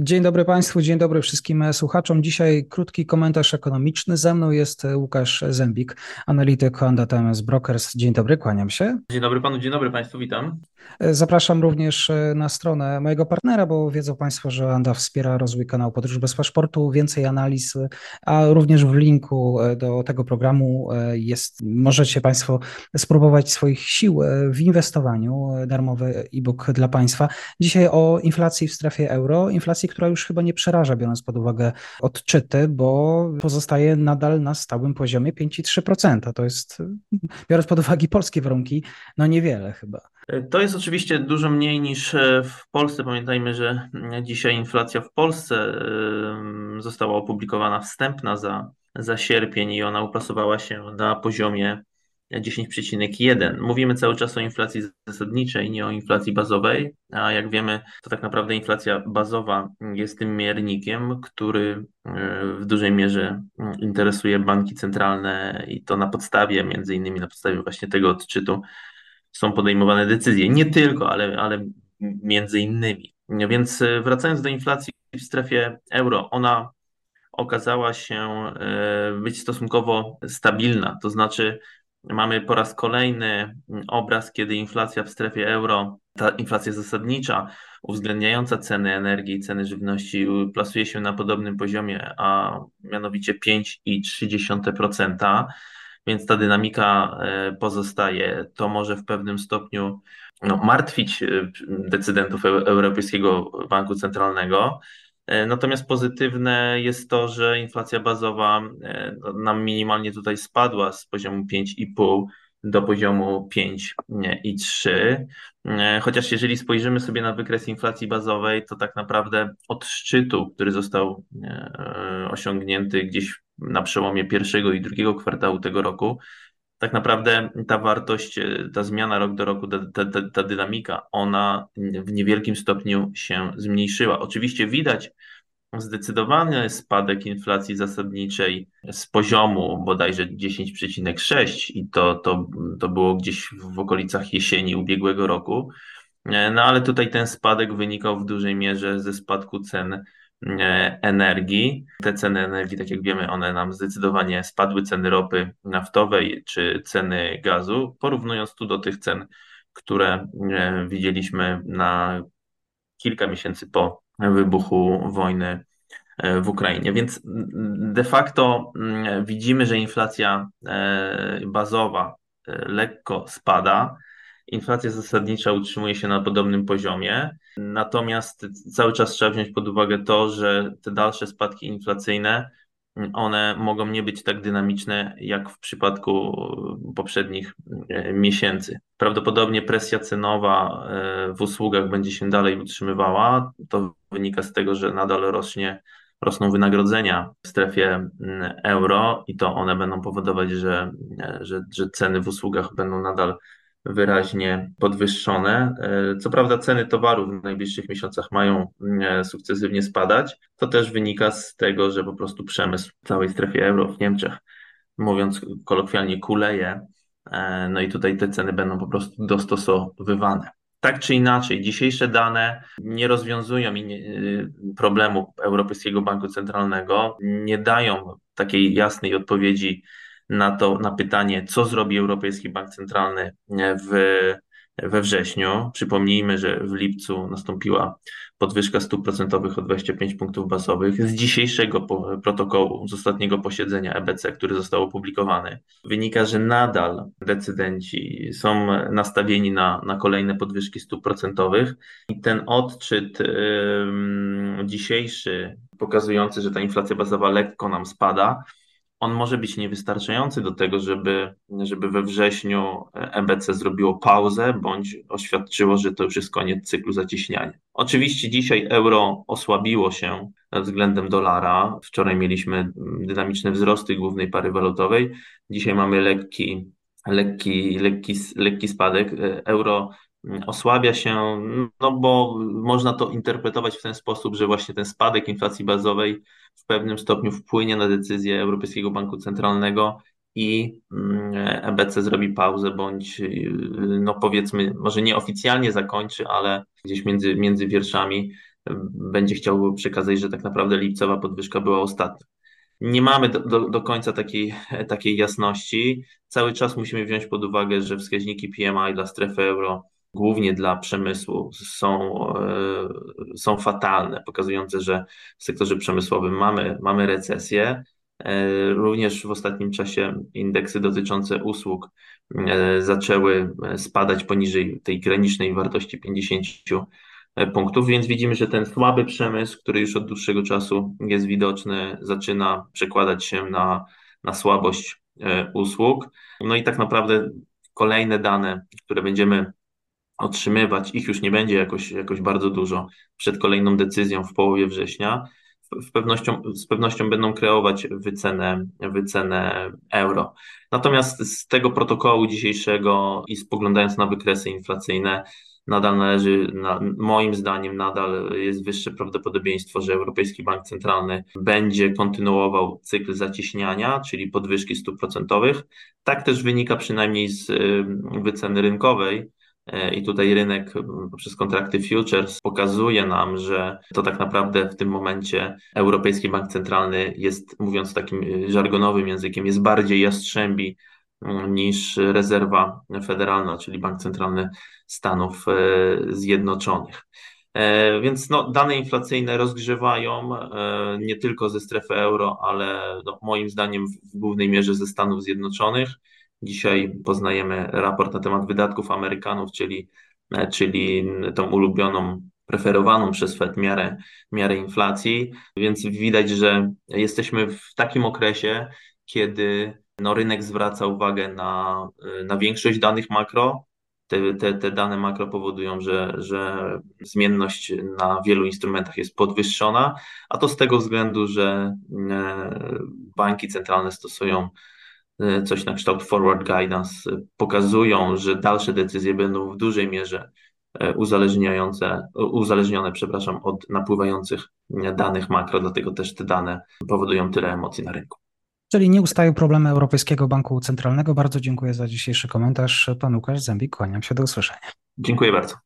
Dzień dobry Państwu, dzień dobry wszystkim słuchaczom. Dzisiaj krótki komentarz ekonomiczny. Ze mną jest Łukasz Zębik, analityk Honda TMS Brokers. Dzień dobry, kłaniam się. Dzień dobry Panu, dzień dobry Państwu, witam. Zapraszam również na stronę mojego partnera, bo wiedzą Państwo, że Anda wspiera rozwój kanału Podróż bez paszportu, więcej analiz, a również w linku do tego programu jest, możecie Państwo spróbować swoich sił w inwestowaniu, darmowy e-book dla Państwa. Dzisiaj o inflacji w strefie euro, inflacji inflacji, która już chyba nie przeraża, biorąc pod uwagę odczyty, bo pozostaje nadal na stałym poziomie 5,3%. To jest, biorąc pod uwagę polskie warunki, no niewiele chyba. To jest oczywiście dużo mniej niż e, w Polsce. Pamiętajmy, że dzisiaj inflacja w Polsce została opublikowana wstępna za, za sierpień i ona uplasowała się na poziomie 10,1. Mówimy cały czas o inflacji zasadniczej, nie o inflacji bazowej, a jak wiemy, to tak naprawdę inflacja bazowa jest tym miernikiem, który e, w dużej mierze interesuje banki centralne i to na podstawie, między innymi na podstawie właśnie tego odczytu są podejmowane decyzje. Nie tylko, ale, ale między innymi. Więc e, wracając do inflacji w strefie euro, ona okazała się e, być stosunkowo stabilna, to znaczy Mamy po raz kolejny obraz, kiedy inflacja w strefie euro, ta inflacja zasadnicza, uwzględniająca ceny energii i ceny żywności, plasuje się na podobnym poziomie, a mianowicie 5,3%, więc ta dynamika e, pozostaje. To może w pewnym stopniu no, martwić e, decydentów Europejskiego Banku Centralnego. E, natomiast pozytywne jest to, że inflacja bazowa e, no, nam minimalnie tutaj spadła z poziomu 5,5 do poziomu 5,3. E, chociaż jeżeli spojrzymy sobie na wykres inflacji bazowej, to tak naprawdę od szczytu, który został osiągnięty gdzieś na przełomie pierwszego i drugiego kwartału tego roku, tak naprawdę ta wartość, e, ta zmiana rok do roku, ta, ta, ta, dynamika, ona w niewielkim stopniu się zmniejszyła. Oczywiście widać zdecydowany spadek inflacji zasadniczej z poziomu bodajże 10,6 i to, to, to było gdzieś w okolicach jesieni ubiegłego roku. E, no ale tutaj ten spadek wynikał w dużej mierze ze spadku cen energii. Te ceny energii, tak jak wiemy, one nam zdecydowanie spadły, ceny ropy naftowej czy ceny gazu, porównując tu do tych cen, które e, widzieliśmy na kilka miesięcy po wybuchu wojny e, w Ukrainie. Więc de facto widzimy, że inflacja bazowa lekko spada inflacja zasadnicza utrzymuje się na podobnym poziomie. Natomiast cały czas trzeba wziąć pod uwagę to, że te dalsze spadki inflacyjne one mogą nie być tak dynamiczne jak w przypadku poprzednich e, miesięcy. Prawdopodobnie presja cenowa e, w usługach będzie się dalej utrzymywała. To wynika z tego, że nadal rośnie, rosną wynagrodzenia w strefie euro i to one będą powodować, że, e, że, że ceny w usługach będą nadal wyraźnie podwyższone. E, co prawda ceny towarów w najbliższych miesiącach mają e, sukcesywnie spadać. To też wynika z tego, że po prostu przemysł w całej strefie euro w Niemczech, mówiąc kolokwialnie, kuleje. E, no i tutaj te ceny będą po prostu dostosowywane. Tak czy inaczej, dzisiejsze dane nie rozwiązują problemu Europejskiego Banku Centralnego, nie dają takiej jasnej odpowiedzi na to, na pytanie, co zrobi Europejski Bank Centralny w, we wrześniu. Przypomnijmy, że w lipcu nastąpiła podwyżka stóp procentowych o 25 punktów bazowych. Z dzisiejszego protokołu, z ostatniego posiedzenia EBC, który został opublikowany, wynika, że nadal decydenci są nastawieni na, na kolejne podwyżki stóp procentowych i ten odczyt yy, dzisiejszy, pokazujący, że ta inflacja bazowa lekko nam spada, on może być niewystarczający do tego, żeby, żeby we wrześniu EBC zrobiło pauzę bądź oświadczyło, że to już jest koniec cyklu zacieśniania. Oczywiście dzisiaj euro osłabiło się względem dolara. Wczoraj mieliśmy dynamiczne wzrosty głównej pary walutowej. Dzisiaj mamy lekki, lekki, lekki, lekki spadek. Euro osłabia się, no bo można to interpretować w ten sposób, że właśnie ten spadek inflacji bazowej w pewnym stopniu wpłynie na decyzję Europejskiego Banku Centralnego i EBC zrobi pauzę, bądź no powiedzmy, może nieoficjalnie zakończy, ale gdzieś między, między wierszami będzie chciał przekazać, że tak naprawdę lipcowa podwyżka była ostatnia. Nie mamy do, do, do końca takiej, takiej jasności. Cały czas musimy wziąć pod uwagę, że wskaźniki PMI dla strefy euro głównie dla przemysłu, są, e, są fatalne, pokazujące, że w sektorze przemysłowym mamy, mamy recesję. E, również w ostatnim czasie indeksy dotyczące usług e, zaczęły spadać poniżej tej granicznej wartości 50 punktów, więc widzimy, że ten słaby przemysł, który już od dłuższego czasu jest widoczny, zaczyna przekładać się na, na słabość usług. No i tak naprawdę kolejne dane, które będziemy otrzymywać, ich już nie będzie jakoś, jakoś bardzo dużo przed kolejną decyzją w połowie września, z pewnością, z pewnością będą kreować wycenę, wycenę euro. Natomiast z tego protokołu dzisiejszego i spoglądając na wykresy inflacyjne, nadal należy, na, moim zdaniem, nadal jest wyższe prawdopodobieństwo, że Europejski Bank Centralny będzie kontynuował cykl zacieśniania, czyli podwyżki stóp procentowych. Tak też wynika przynajmniej z wyceny rynkowej, I tutaj rynek poprzez kontrakty futures pokazuje nam, że to tak naprawdę w tym momencie Europejski Bank Centralny jest, mówiąc takim e, żargonowym językiem, jest bardziej jastrzębi niż rezerwa federalna, czyli Bank Centralny Stanów e, Zjednoczonych. Więc no, dane inflacyjne rozgrzewają nie tylko ze strefy euro, ale no, moim zdaniem w głównej mierze ze Stanów Zjednoczonych. Dzisiaj poznajemy raport na temat wydatków Amerykanów, czyli, e, czyli tą ulubioną, preferowaną przez Fed miarę, miarę inflacji, więc widać, że jesteśmy w takim okresie, kiedy no, rynek zwraca uwagę na, na większość danych makro. Te, te, te dane makro powodują, że, że zmienność na wielu instrumentach jest podwyższona, a to z tego względu, że e, banki centralne stosują coś na kształt forward guidance, e, pokazują, że dalsze decyzje będą w dużej mierze e, uzależniające, uzależnione przepraszam, od napływających danych makro, dlatego też te dane powodują tyle emocji na rynku. Czyli nie ustają problemy Europejskiego Banku Centralnego. Bardzo dziękuję za dzisiejszy komentarz. Pan Łukasz Zębik, kłaniam się do usłyszenia. Dziękuję bardzo.